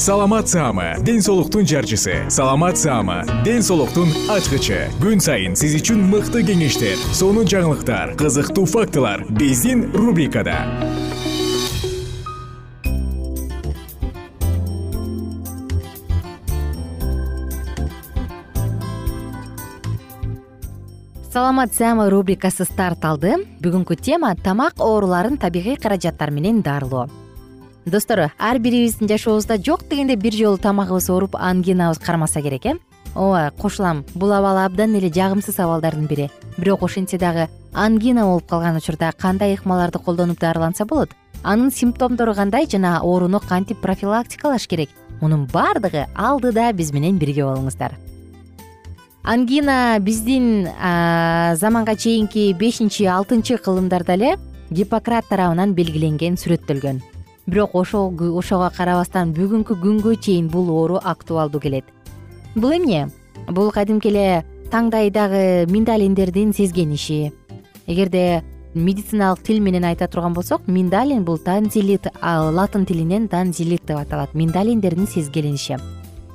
саламат саама ден соолуктун жарчысы. Саламат саама ден соолуктун ачкычы. Күн сайын сиз үчүн мыкты кеңештер сонун жаңылыктар кызыктуу фактылар биздин рубрикада. Саламат саама рубрикасы старт алды. Бүгүнкү тема тамак ооруларын табигый каражаттар менен дарылоо достор ар бирибиздин жашообузда жок дегенде бир жолу тамагыбыз ооруп ангинабыз кармаса керек э? Ооба кошулам. Бул абал абдан эле жагымсыз абалдардын бири. Бирок ошентсе дагы ангина болуп калган учурда кандай ыкмаларды колдонуп дарыланса болот? Анын симптомдору кандай жана ооруну кантип профилактикалаш керек? Мунун баардыгы алдыда биз менен бирге болуңуздар. Ангина биздин заманга чейинки бешинчи алтынчы кылымдарда эле гиппократ тарабынан белгиленген сүрөттөлгөн бирок ошого карабастан бүгүнкү күнгө чейин бул оору актуалдуу келет. Бул эмне? Бул кадимки эле таңдайдагы миндалиндердин сезгениши. Эгерде медициналык тил менен айта турган болсок миндалин бул танзилит латын тилинен танзилит деп аталат. Миндалиндердин сезгениши.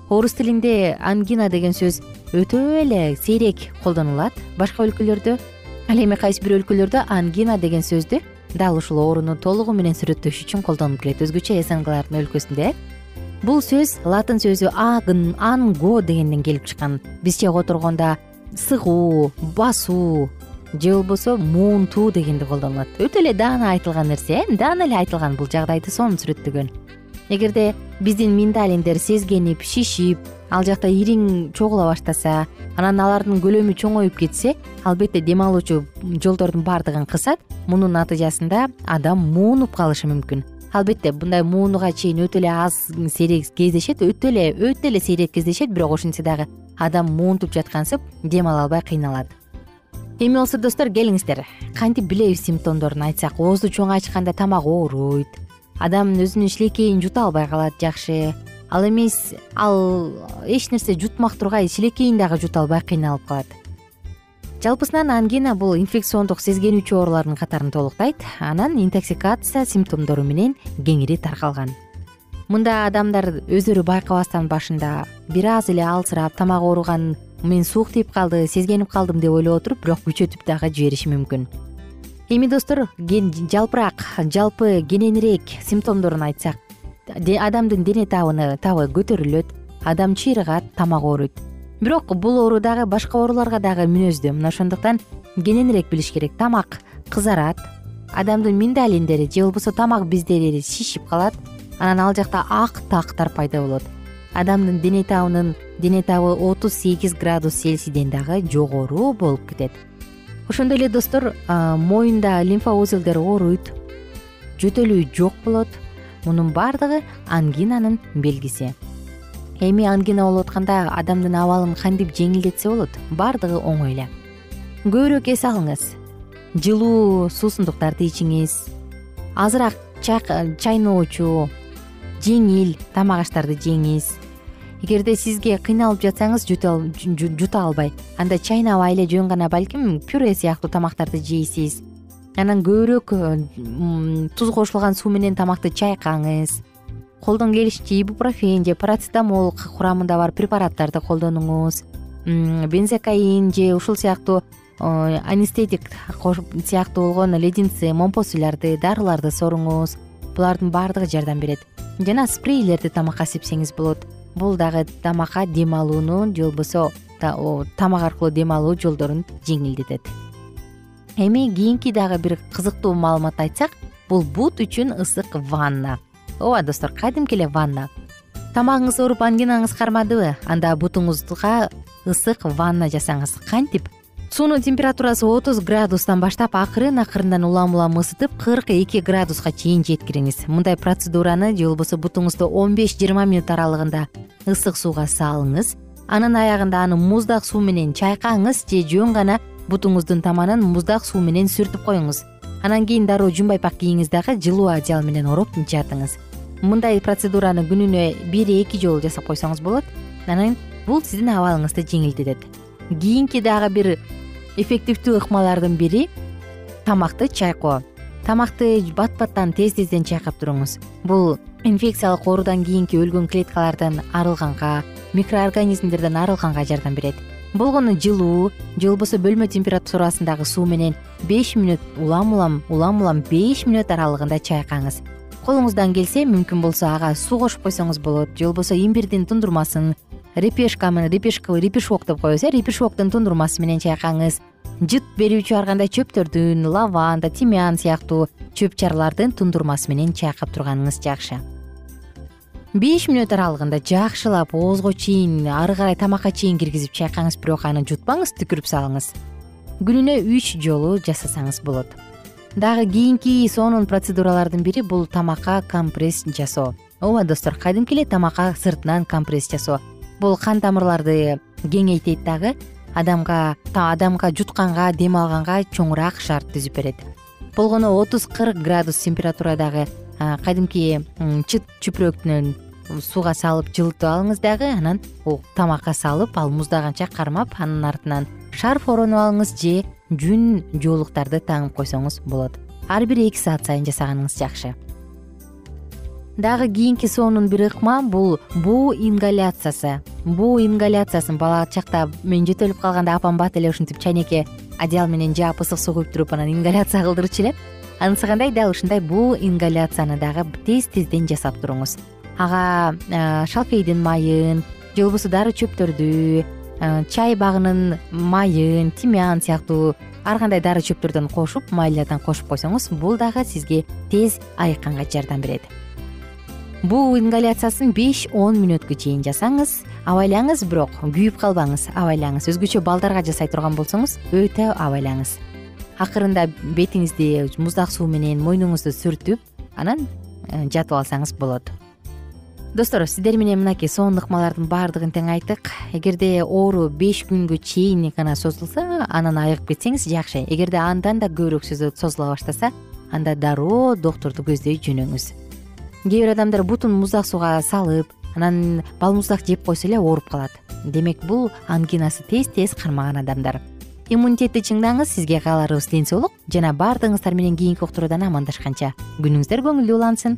Орус тилинде ангина деген сөз өтө эле сейрек колдонулат. Башка өлкөлөрдө ал эми кайсы бир өлкөлөрдө ангина деген сөздү дал ушул ооруну толугу менен сүрөттөш үчүн колдонуп келет. Өзгөчө снглардын өлкөсүндө э бул сөз латын сөзү агн анго дегенден келип чыккан. Бизче которгондо сыгуу басуу же болбосо муунтуу дегенде колдонулат. Өтө эле даана айтылган нерсе э даана эле айтылган бул жагдайды сонун сүрөттөгөн. Эгерде биздин миндалиндер сезгенип шишип ал жакта ириң чогула баштаса анан алардын көлөмү чоңоюп кетсе албетте дем алуучу жолдордун баардыгын кысат мунун натыйжасында адам муунуп калышы мүмкүн. Албетте мындай муунууга чейин өтө эле аз сейрек кездешет өтө эле өтө эле сейрек кездешет бирок ошентсе дагы адам муунтуп жаткансып дем ала албай кыйналат. Эми болсо достор келиңиздер. Кантип билебиз симптомдорун айтсак оозду чоң ачканда тамак ооруйт. Адам өзүнүн шилекейин жута албай калат жакшы ал эмес ал эч нерсе жутмак тургай шилекейин дагы жута албай кыйналып калат. Жалпысынан ангина бул инфекциондук сезгенүүчү оорулардын катарын толуктайт. Анан интоксикация симптомдору менен кеңири таркалган. Мында адамдар өздөрү байкабастан башында бир аз эле алсырап тамак ооруган мен суук тийип калды сезгенип калдым деп ойлоп отуруп бирок күчөтүп дагы жибериши мүмкүн. Эми достор жалпыраак жалпы кененирээк симптомдорун айтсак адамдын дене табыны табы көтөрүлөт адам чыйрыгат тамак ооруйт. Бирок бул оору дагы башка ооруларга дагы мүнөздүү. Мына ошондуктан кененирээк билиш керек тамак кызарат адамдын миндалиндери же болбосо тамак бездери шишип калат анан ал жакта ак тактар пайда болот. Адамдын дене табынын дене табы отуз сегиз градус цельсийден дагы жогору болуп кетет. Ошондой эле достор моюнда лимфа узелдер ооруйт жөтөлүү жок болот мунун баардыгы ангинанын белгиси. Эми ангина болуп атканда адамдын абалын кантип жеңилдетсе болот баардыгы оңой эле көбүрөөк эс алыңыз. Жылуу суусундуктарды ичиңиз. Азыраак чайноочу жеңил тамак аштарды жеңиз. Эгерде сизге кыйналып жатсаңыз жута албай. Анда чайнабай эле жөн гана балким пюре сыяктуу тамактарды жейсиз анан көбүрөөк туз кошулган суу менен тамакты чайкаңыз. Колдон келишинче ибупрофен же парацетамол курамында бар препараттарды колдонуңуз. Бензокаин же ушул сыяктуу анестетик сыяктуу болгон леденцы момпосуйларды дарыларды соруңуз. Булардын баардыгы жардам берет. Жана спрейлерди тамакка сепсеңиз болот. Бул дагы тамакка дем алууну же болбосо тамак аркылуу дем алуу жолдорун жеңилдетет эми кийинки дагы бир кызыктуу маалыматты айтсак бул бут үчүн ысык ванна. Ооба достор кадимки эле ванна? Тамагыңыз ооруп ангинаңыз кармадыбы? Анда бутуңузга ысык ванна жасаңыз кантип? Суунун температурасы отуз градустан баштап акырын акырындан улам улам ысытып кырк эки градуска чейин жеткириңиз. Мындай процедураны же болбосо бутуңузду он беш жыйырма мүнөт аралыгында ысык сууга салыңыз. Анын аягында аны муздак суу менен чайкаңыз же жөн гана бутуңуздун таманын муздак суу менен сүртүп коюңуз. Анан кийин дароо жумбайпак кийиңиз дагы жылуу одеял менен ороп жатыңыз мындай процедураны күнүнө бир эки жолу жасап койсоңуз болот. Анан бул сиздин абалыңызды жеңилдетет. Кийинки дагы бир эффективдүү ыкмалардын бири тамакты чайкоо. Тамакты бат баттан тез тезден чайкап туруңуз. Бул инфекциялык оорудан кийинки өлгөн клеткалардан арылганга микроорганизмдерден арылганга жардам берет болгону жылуу же болбосо бөлмө температурасындагы суу менен беш мүнөт улам улам улам улам беш мүнөт аралыгында чайкаңыз. Колуңуздан келсе мүмкүн болсо ага суу кошуп койсоңуз болот. Же болбосо имбирдин тундурмасын репешканы репешок деп коебуз э репешоктун тундурмасы менен чайкаңыз. Жыт берүүчү ар кандай чөптөрдүн лаванда тимян сыяктуу чөп чарлардын тундурмасы менен чайкап турганыңыз жакшы беш мүнөт аралыгында жакшылап оозго чейин ары карай тамакка чейин киргизип чайкаңыз бирок аны жутпаңыз түкүрүп салыңыз. Күнүнө үч жолу жасасаңыз болот. Дагы кийинки сонун процедуралардын бири бул тамакка компресс жасоо. Ооба достор кадимки эле тамакка сыртынан компресс жасоо? Бул кан тамырларды кеңейтет дагы адамга адамга жутканга дем алганга чоңураак шарт түзүп берет. Болгону отуз кырк градус температурадагы кадимки чыт чүпүрөктөн сууга салып жылытып алыңыз дагы анан тамакка салып ал муздаганча кармап анын артынан шарф оронуп алыңыз же жүн жоолуктарды таңып койсоңуз болот. Ар бир эки саат сайын жасаганыңыз жакшы. Дагы кийинки сонун бир ыкма бул буу ингаляциясы. Буу ингаляциясын бала чакта мен жөтөлүп калганда апам бат эле ушинтип чайнекке одеял менен жаап ысык суу куюп туруп анан ингаляция кылдырчу эле анысы кандай? Дал ушундай буу ингаляцияны дагы тез тезден жасап туруңуз ага шалфейдин майын же болбосо дары чөптөрдү чай багынын майын тимян сыяктуу ар кандай дары чөптөрдөн кошуп майлардан кошуп койсоңуз бул дагы сизге тез айыкканга жардам берет. Буу ингаляциясын беш он мүнөткө чейин жасаңыз абайлаңыз бирок күйүп калбаңыз. Абайлаңыз өзгөчө балдарга жасай турган болсоңуз өтө абайлаңыз. Акырында бетиңизди муздак суу менен мойнуңузду сүртүп анан э, жатып алсаңыз болот достор сиздер менен мынакей сонун ыкмалардын баардыгын тең айттык. Эгерде оору беш күнгө чейин гана созулса анан айыгып кетсеңиз жакшы. Эгерде андан да көбүрөөк созула баштаса анда дароо доктурду көздөй жөнөңүз. Кээ бир адамдар бутун муздак сууга салып анан балмуздак жеп койсо эле ооруп калат. Демек бул ангинасы тез тез кармаган адамдар. Иммунитетти чыңдаңыз сизге кааларыбыз ден соолук жана баардыгыңыздар менен кийинки уктуруудан амандашканча. Күнүңүздөр көңүлдүү улансын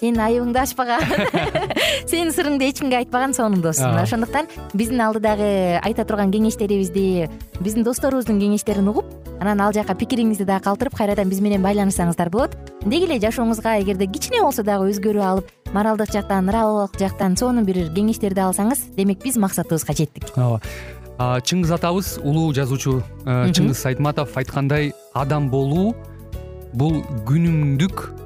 сенин айыбыңды ачпаган. Сенин сырыңды эч кимге айтпаган сонун дос мына ошондуктан биздин алдыдагы айта турган кеңештерибизди биздин досторубуздун кеңештерин угуп анан ал жака пикириңизди дагы калтырып кайрадан биз менен байланышсаңыздар болот. Деги эле жашооңузга эгерде кичине болсо дагы өзгөрүү алып моралдык жактан нравовик жактан сонун бир кеңештерди алсаңыз демек биз максатыбызга жеттик. Ооба. Чыңгыз атабыз улуу жазуучу э, чыңгыз айтматов айткандай адам болуу бул күнүмдүк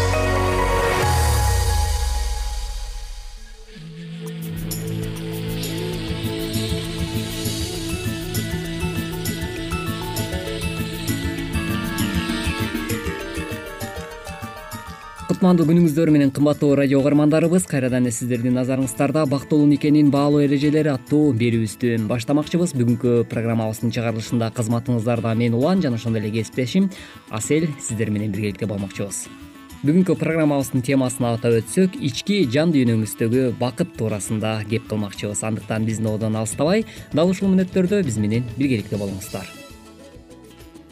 кутмандуу күнүңүздөр менен кымбаттуу радио угармандарыбыз кайрадан эле сиздердин назарыңыздарда бактылуу никенин баалуу эрежелери аттуу берүүбүздү баштамакчыбыз. Бүгүнкү программабыздын чыгарылышында кызматыңыздарда мен улан жана ошондой эле кесиптешим асель сиздер менен биргеликте болмокчубуз. Бүгүнкү программабыздын темасына атап өтсөк ички жан дүйнөңүздөгү бакыт туурасында кеп кылмакчыбыз. Андыктан биздин одон алыстабай дал ушул мүнөттөрдө биз менен биргеликте болуңуздар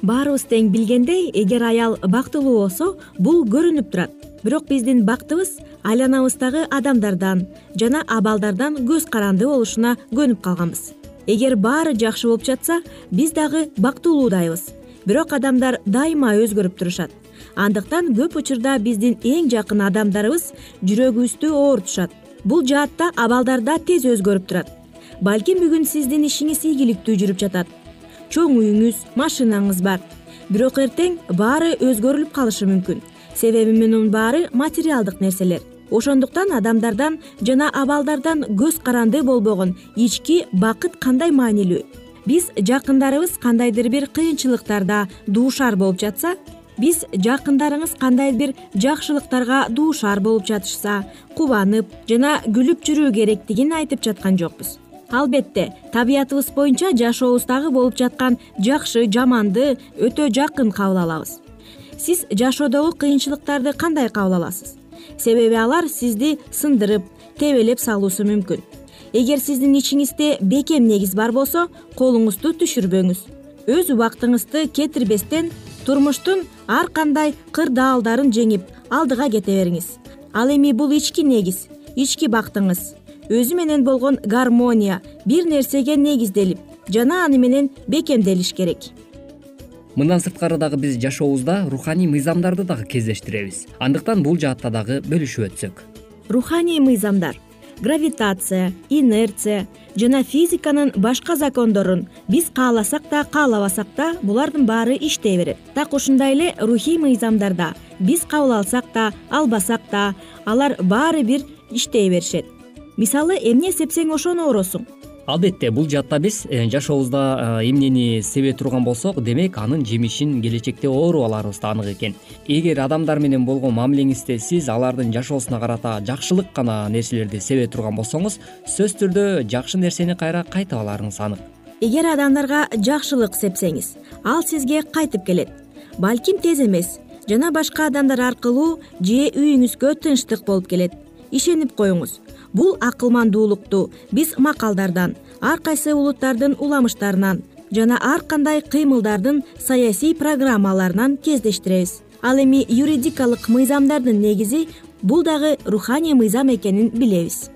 баарыбыз тең билгендей эгер аял бактылуу болсо бул көрүнүп турат. Бирок биздин бактыбыз айланабыздагы адамдардан жана абалдардан көз каранды болушуна көнүп калганбыз. Эгер баары жакшы болуп жатса биз дагы бактылуудайбыз. Бирок адамдар дайыма өзгөрүп турушат. Андыктан көп учурда биздин эң жакын адамдарыбыз жүрөгүбүздү оорутушат бул жаатта абалдар да тез өзгөрүп турат. Балким бүгүн сиздин ишиңиз ийгиликтүү жүрүп жатат чоң үйүңүз машинаңыз бар. Бирок эртең баары өзгөрүлүп калышы мүмкүн. Себеби мунун баары материалдык нерселер. Ошондуктан адамдардан жана абалдардан көз каранды болбогон ички бакыт кандай маанилүү? Биз жакындарыбыз кандайдыр бир кыйынчылыктарда дуушар болуп жатса биз жакындарыңыз кандайдыр бир жакшылыктарга дуушар болуп жатышса кубанып жана күлүп жүрүү керектигин айтып жаткан жокпуз албетте табиятыбыз боюнча жашообуздагы болуп жаткан жакшы жаманды өтө жакын кабыл алабыз. Сиз жашоодогу кыйынчылыктарды кандай кабыл аласыз? Себеби алар сизди сындырып тебелеп салуусу мүмкүн. Эгер сиздин ичиңизде бекем негиз бар болсо колуңузду түшүрбөңүз. Өз убактыңызды кетирбестен турмуштун ар кандай кырдаалдарын жеңип алдыга кете бериңиз. Ал эми бул ички негиз ички бактыңыз өзү менен болгон гармония бир нерсеге негизделип жана аны менен бекемделиш керек. Мындан сырткары дагы биз жашообузда руханий мыйзамдарды дагы кездештиребиз. Андыктан бул жаатта дагы бөлүшүп өтсөк. Руханий мыйзамдар гравитация инерция жана физиканын башка закондорун биз кааласак да каалабасак да булардын баары иштей берет. Так ушундай эле рухий мыйзамдарда биз кабыл алсак да албасак да алар баары бир иштей беришет мисалы эмне сепсең ошону ооросуң албетте бул жаатта биз э, жашообузда э, эмнени себе турган болсок демек анын жемишин келечекте ооруп аларыбыз да анык экен. Эгер адамдар менен болгон мамилеңизде сиз алардын жашоосуна карата жакшылык гана нерселерди себе турган болсоңуз сөзсүз түрдө жакшы нерсени кайра кайтып аларыңыз анык. Эгер адамдарга жакшылык сепсеңиз ал сизге кайтып келет. Балким тез эмес жана башка адамдар аркылуу же үйүңүзгө тынчтык болуп келет. Ишенип коюңуз бул акылмандуулукту биз макалдардан ар кайсы улуттардын уламыштарынан жана ар кандай кыймылдардын саясий программаларынан кездештиребиз. Ал эми юридикалык мыйзамдардын негизи бул дагы руханий мыйзам экенин билебиз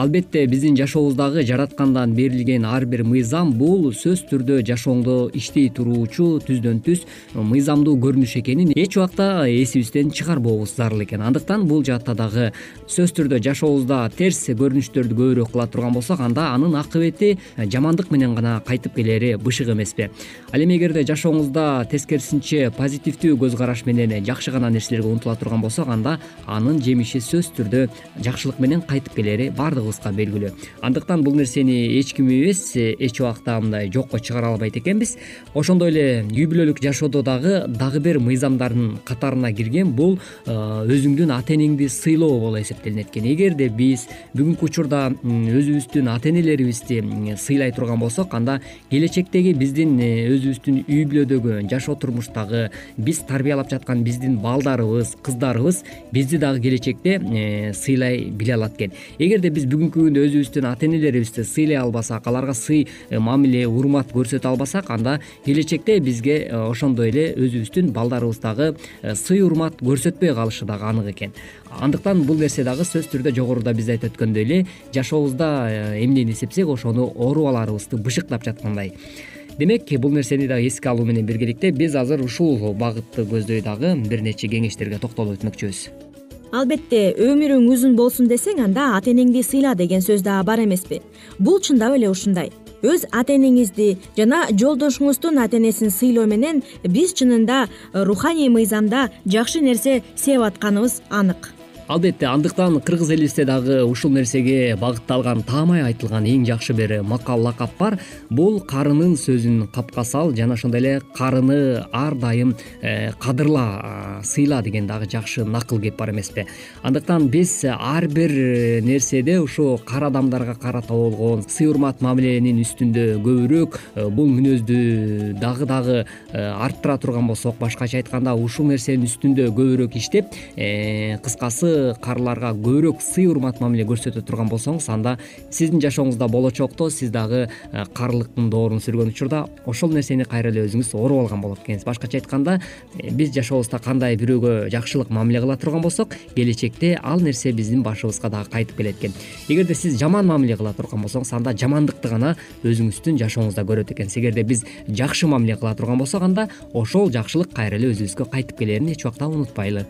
албетте биздин жашообуздагы жараткандан берилген ар бир мыйзам бул сөзсүз түрдө жашооңдо иштей туруучу түздөн түз мыйзамдуу көрүнүш экенин эч убакта эсибизден чыгарбообуз зарыл экен. Андыктан бул жаатта дагы сөзсүз түрдө жашообузда терс көрүнүштөрдү көбүрөөк кыла турган болсок анда анын акыбети жамандык менен гана кайтып келери бышык эмеспи. Ал эми эгерде жашооңузда тескерисинче позитивдүү көз караш менен жакшы гана нерселерге умтула турган болсок анда анын жемиши сөзсүз түрдө жакшылык менен кайтып келери баардыгыбыз белгилүү. Андыктан бул нерсени эч ким эмес эч убакта мындай жокко чыгара албайт экенбиз. Ошондой эле үй бүлөлүк жашоодо дагы дагы бир мыйзамдардын катарына кирген бул өзүңдүн ата энеңди сыйлоо болуп эсептелинет экен. Эгерде биз бүгүнкү учурда өзүбүздүн ата энелерибизди сыйлай турган болсок анда келечектеги биздин өзүбүздүн үй бүлөдөгү жашоо турмуштагы биз тарбиялап жаткан биздин балдарыбыз кыздарыбыз бизди дагы келечекте сыйлай биле алат экен. Эгерде биз бүгүнкү күндө өзүбүздүн ата энелерибизди сыйлай албасак аларга сый э, мамиле урмат көрсөтө албасак анда келечекте бизге э, ошондой эле өзүбүздүн балдарыбыз дагы э, сый урмат көрсөтпөй калышы дагы анык экен. Андыктан бул нерсе дагы сөзсүз түрдө жогоруда биз айтып өткөндөй эле жашообузда эмнени сепсек ошону ооруп аларыбызды бышыктап жаткандай. Демек бул нерсени дагы эске алуу менен биргеликте биз азыр ушул багытты көздөй дагы бир нече кеңештерге токтолуп өтмөкчүбүз албетте өмүрүң узун болсун десең анда ата энеңди сыйла деген сөз дагы бар эмеспи. Бул чындап эле ушундай. Өз ата энеңизди жана жолдошуңуздун ата энесин сыйлоо менен биз чынында руханий мыйзамда жакшы нерсе сеп атканыбыз анык албетте андыктан кыргыз элибизде дагы ушул нерсеге багытталган таамай айтылган эң жакшы бир макал лакап бар. Бул карынын сөзүн капка сал жана ошондой эле карыны ар дайым э, кадырла сыйла деген дагы жакшы накыл кеп бар эмеспи. Андыктан биз ар бир нерседе ушу кара адамдарга карата болгон сый урмат мамиленин үстүндө көбүрөөк э, бул мүнөздү дагы дагы э, арттыра турган болсок башкача айтканда ушул нерсенин үстүндө көбүрөөк иштеп кыскасы карыларга көбүрөөк сый урмат мамиле көрсөтө турган болсоңуз анда сиздин жашооңузда болочокто сиз дагы э, карылыктын доорун сүргөн учурда ошол нерсени кайра эле өзүңүз ооруп алган болот экенсиз. Башкача айтканда э, биз жашообузда кандай бирөөгө жакшылык мамиле кыла турган болсок келечекте ал нерсе биздин башыбызга дагы кайтып келет экен. Эгерде сиз жаман мамиле кыла турган болсоңуз анда жамандыкты гана өзүңүздүн жашооңузда көрөт экенсиз. Эгерде биз жакшы мамиле кыла турган болсок анда ошол жакшылык кайра эле өзүбүзгө кайтып келерин эч убакта унутпайлы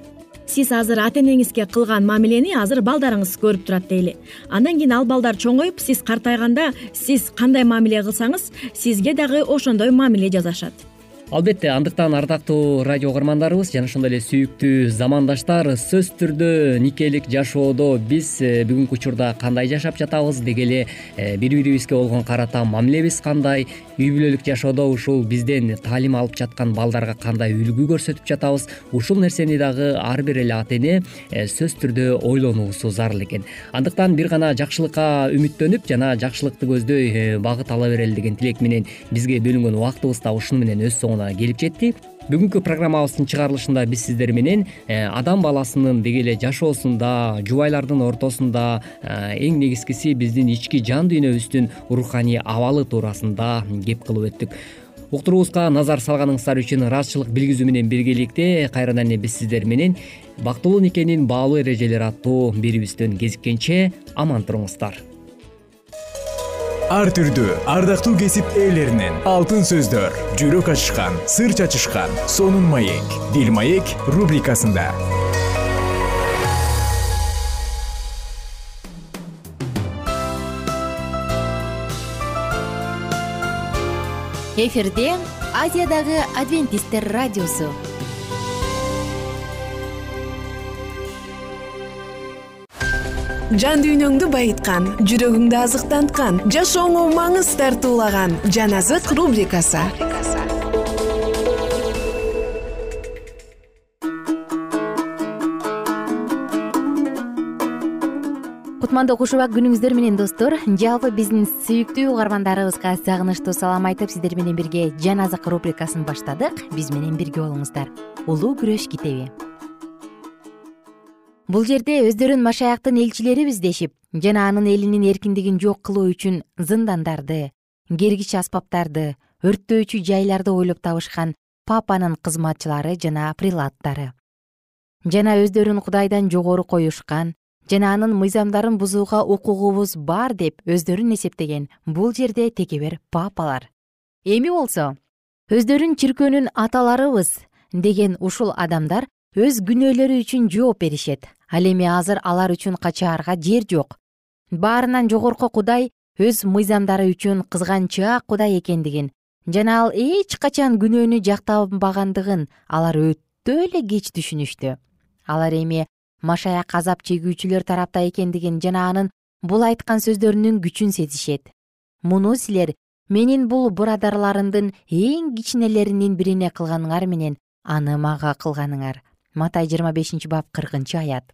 сиз азыр ата энеңизге кылган мамилени азыр балдарыңыз көрүп турат дейли. Андан кийин ал балдар чоңоюп сиз картайганда сиз кандай мамиле кылсаңыз сизге дагы ошондой мамиле жасашат албетте андыктан ардактуу радио угармандарыбыз жана ошондой эле сүйүктүү замандаштар сөзсүз түрдө никелик жашоодо биз э, бүгүнкү учурда кандай жашап жатабыз деги эле э, бири бирибизге болгон карата мамилебиз кандай үй бүлөлүк жашоодо ушул бизден таалим алып жаткан балдарга кандай үлгү көрсөтүп жатабыз ушул нерсени дагы ар бир эле ата эне э, сөзсүз түрдө ойлонуусу зарыл экен. Андыктан бир гана жакшылыкка үмүттөнүп жана жакшылыкты көздөй багыт ала берели деген тилек менен бизге бөлүнгөн убактыбыз да ушуну менен өз соңуна келип жетти. Бүгүнкү программабыздын чыгарылышында биз сиздер менен э, адам баласынын деги эле жашоосунда жубайлардын ортосунда э, эң негизгиси биздин ички жан дүйнөбүздүн руханий абалы туурасында кеп кылып өттүк. Уктуруубузга назар салганыңыздар үчүн ыраазычылык билгизүү менен биргеликте кайрадан эле биз сиздер менен бактылуу никенин баалуу эрежелери аттуу берүүбүздөн кезиккенче аман туруңуздар ар түрдүү ардактуу кесип ээлеринен. Алтын сөздөр жүрөк ачышкан сыр чачышкан сонун маек. Бил маек рубрикасында. Эфирде азиядагы адвентисттер радиосу жан дүйнөңдү байыткан жүрөгүңдү азыктанткан жашооңо маңыз тартуулаган жан азык рубрикасы. Кутмандуу куш убак күнүңүздөр менен достор жалпы биздин сүйүктүү угармандарыбызга сагынычтуу салам айтып сиздер менен бирге жан азык рубрикасын баштадык биз менен бирге болуңуздар. Улуу күрөш китеби бул жерде өздөрүн машаяктын элчилерибиз дешип жана анын элинин эркиндигин жок кылуу үчүн зындандарды кергич аспаптарды өрттөөчү жайларды ойлоп табышкан папанын кызматчылары жана прилаттары. Жана өздөрүн кудайдан жогору коюшкан жана анын мыйзамдарын бузууга укугубуз бар деп өздөрүн эсептеген бул жерде текебер папалар. Эми болсо өздөрүн чиркөөнүн аталарыбыз деген ушул адамдар өз күнөөлөрү үчүн жооп беришет. Ал эми азыр алар үчүн качаарга жер жок. Баарынан жогорку кудай өз мыйзамдары үчүн кызганчаак кудай экендигин. Жана ал эч качан күнөөнү жактабагандыгын алар өтө эле кеч түшүнүштү. Алар эми машаяк азап чегүүчүлөр тарапта экендигин жана анын бул айткан сөздөрүнүн күчүн сезишет. Муну силер менин бул бурадарларымдын эң кичинелеринин бирине кылганыңар менен аны мага кылганыңар матай жыйырма бешинчи бап кыркынчы аят.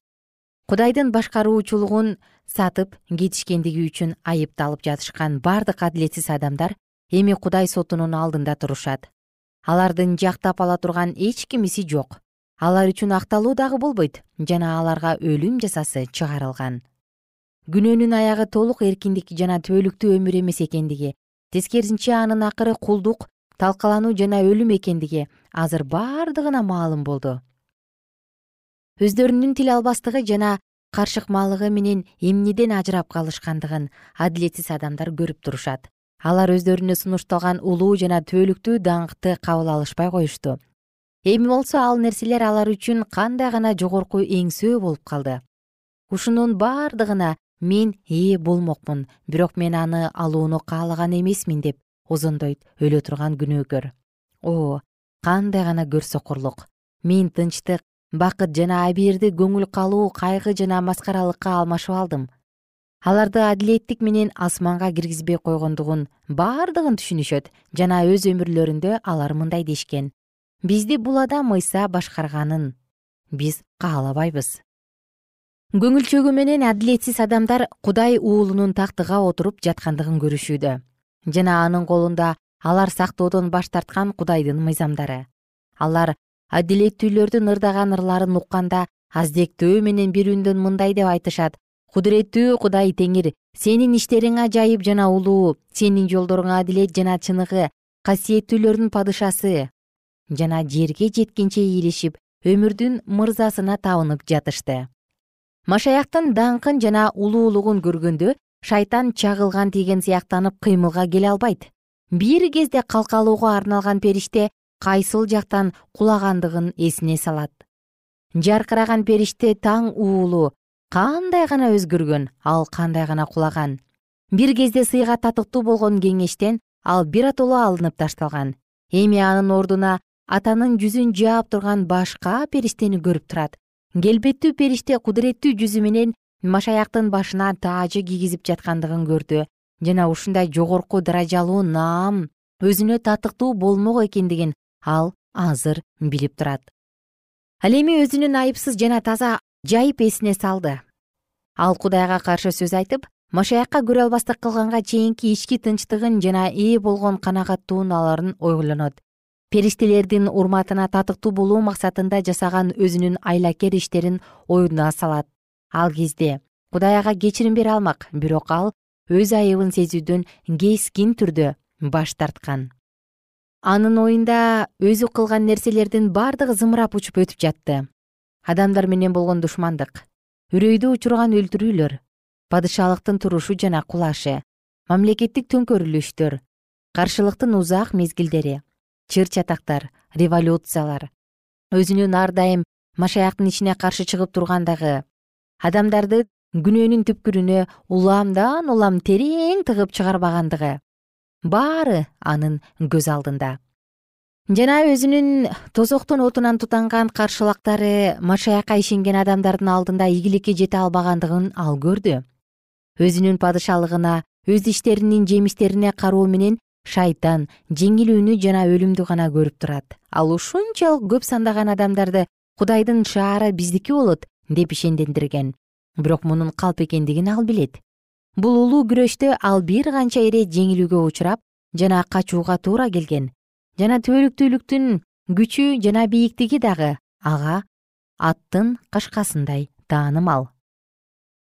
Кудайдын башкаруучулугун сатып кетишкендиги үчүн айыпталып жатышкан бардык адилетсиз адамдар эми кудай сотунун алдында турушат. Алардын жактап ала турган эч кимиси жок. Алар үчүн акталуу дагы болбойт жана аларга өлүм жазасы чыгарылган. Күнөөнүн аягы толук эркиндик жана түбөлүктүү өмүр эмес экендиги тескерисинче анын акыры кулдук талкалануу жана өлүм экендиги азыр бардыгына маалым болду өздөрүнүн тил албастыгы жана каршыкмалыгы менен эмнеден ажырап калышкандыгын адилетсиз адамдар көрүп турушат. Алар өздөрүнө сунушталган улуу жана түбөлүктүү даңкты кабыл алышпай коюшту. Эми болсо ал нерселер алар үчүн кандай гана жогорку эңсөө болуп калды? Ушунун бардыгына мен ээ болмокмун бирок мен аны алууну каалаган эмесмин деп озондойт өлө турган күнөөкөр. О кандай гана көрсокурлук мен тынчтык бакыт жана абийирди көңүл калуу кайгы жана маскаралыкка алмашып алдым. Аларды адилеттик менен асманга киргизбей койгондугун бардыгын түшүнүшөт жана өз өмүрлөрүндө алар мындай дешкен. Бизди бул адам ыйса башкарганын биз каалабайбыз көңүлчөгү менен адилетсиз адамдар кудай уулунун тактыга отуруп жаткандыгын көрүшүүдө жана анын колунда алар сактоодон баш тарткан кудайдын мыйзамдары. Алар адилеттүүлөрдүн ырдаган ырларын укканда аздектөө менен бир үндөн мындай деп айтышат. Кудуреттүү кудай теңир сенин иштериң ажайып жана улуу сенин жолдоруң адилет жана чыныгы касиеттүүлөрдүн падышасы жана жерге жеткенче ийилишип өмүрдүн мырзасына табынып жатышты. Машаяктын даңкын жана улуулугун көргөндө шайтан чагылган тиген сыяктанып кыймылга келе албайт. Бир кезде калкалоого арналган периште кайсыл жактан кулагандыгын эсине салат. Жаркыраган периште таң уулу кандай гана өзгөргөн ал кандай гана кулаган. Бир кезде сыйга татыктуу болгон кеңештен ал биротоло алынып ташталган. Эми анын ордуна атанын жүзүн жаап турган башка периштени көрүп турат. Келбеттүү периште кудуреттүү жүзү менен машаяктын башына таажы кийгизип жаткандыгын көрдү. Жана ушундай жогорку даражалуу наам өзүнө татыктуу болмок экендигин ал азыр билип турат. Ал эми өзүнүн айыпсыз жана таза жайып эсине салды. Ал кудайга каршы сөз айтып машаякка көрө албастык кылганга чейинки ички тынчтыгын жана ээ болгон канагаттууларын ойлонот. Периштелердин урматына татыктуу болуу максатында жасаган өзүнүн айлакер иштерин оюна салат. Ал кезде кудай ага кечирим бере алмак бирок ал өз айыбын сезүүдөн кескин түрдө баш тарткан анын оюнда өзү кылган нерселердин бардыгы зымырап учуп өтүп жатты. Адамдар менен болгон душмандык. Үрөйдү учурган өлтүрүүлөр падышалыктын турушу жана кулашы мамлекеттик төңкөрүлүштөр каршылыктын узак мезгилдери чыр чатактар революциялар. Өзүнүн ар дайым машаяктын ишине каршы чыгып тургандыгы адамдарды күнөөнүн түпкүрүнө уламдан улам терең тыгып чыгарбагандыгы баары анын көз алдында. Жана өзүнүн тозоктун отунан тутанган каршылактары машаякка ишенген адамдардын алдында ийгиликке жете албагандыгын ал көрдү. Өзүнүн падышалыгына өз иштеринин жемиштерине кароо менен шайтан жеңилүүнү жана өлүмдү гана көрүп турат. Ал ушунчалык көп сандаган адамдарды кудайдын шаары биздики болот деп ишендендирген. Бирок мунун калп экендигин ал билет бул улуу күрөштө ал бир канча ирет жеңилүүгө учурап жана качууга туура келген. Жана түбөлүктүүлүктүн күчү жана бийиктиги дагы ага аттын кышкасындай таанымал.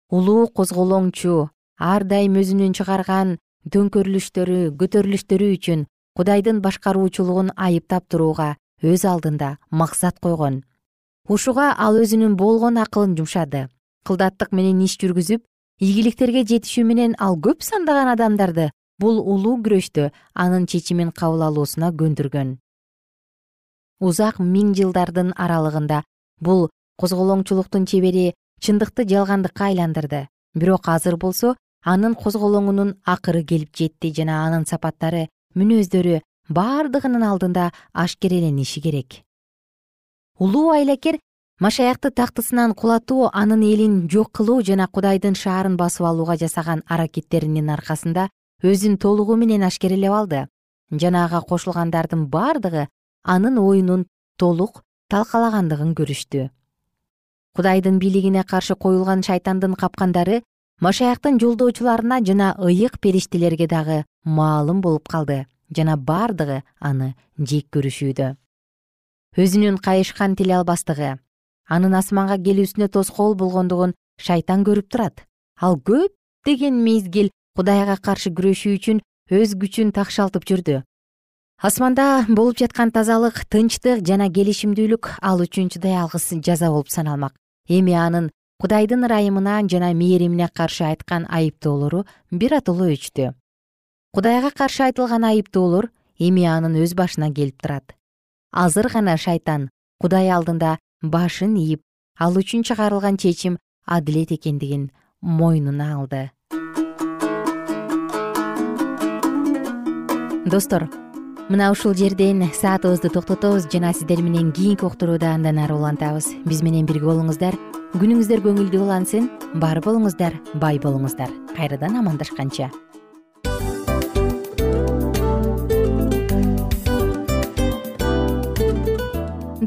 Улуу козголоңчу ар дайым өзүнүн чыгарган төңкөрүлүштөрү көтөрүлүштөрү үчүн кудайдын башкаруучулугун айыптап турууга өз алдында максат койгон. Ушуга ал өзүнүн болгон акылын жумшады. Кылдаттык менен иш жүргүзүп ийгиликтерге жетишүү менен ал көп сандаган адамдарды бул улуу күрөштө анын чечимин кабыл алуусуна көндүргөн. Узак миң жылдардын аралыгында бул козголоңчулуктун чебери чындыкты жалгандыкка айландырды. Бирок азыр болсо анын козголоңунун акыры келип жетти жана анын сапаттары мүнөздөрү бардыгынын алдында ашкерелениши керек. Улуу айлакер машаякты тактысынан кулатуу анын элин жок кылуу жана кудайдын шаарын басып алууга жасаган аракеттеринин аркасында өзүн толугу менен ашкерелеп алды. Жана ага кошулгандардын бардыгы анын оюнун толук талкалагандыгын көрүштү. Кудайдын бийлигине каршы коюлган шайтандын капкандары машаяктын жолдоочуларына жана ыйык периштелерге дагы маалым болуп калды жана бардыгы аны жек көрүшүүдө. Өзүнүн кайышкан тиле албастыгы анын асманга келүүсүнө тоскоол болгондугун шайтан көрүп турат. Ал көптөгөн мезгил кудайга каршы күрөшүү үчүн өз күчүн такшалтып жүрдү. Асманда болуп жаткан тазалык тынчтык жана келишимдүүлүк ал үчүн чыдай алгыс жаза болуп саналмак. Эми анын кудайдын ырайымына жана мээримине каршы айткан айыптоолору биротоло өчтү. Кудайга каршы айтылган айыптоолор эми анын өз башына келип турат. Азыр гана шайтан кудай алдында башын ийип ал үчүн чыгарылган чечим адилет экендигин мойнуна алды. Достор мына ушул жерден саатыбызды токтотобуз жана сиздер менен кийинки уктурууда андан ары улантабыз. Биз менен бирге болуңуздар күнүңүздөр көңүлдүү улансын бар болуңуздар бай болуңуздар. Кайрадан амандашканча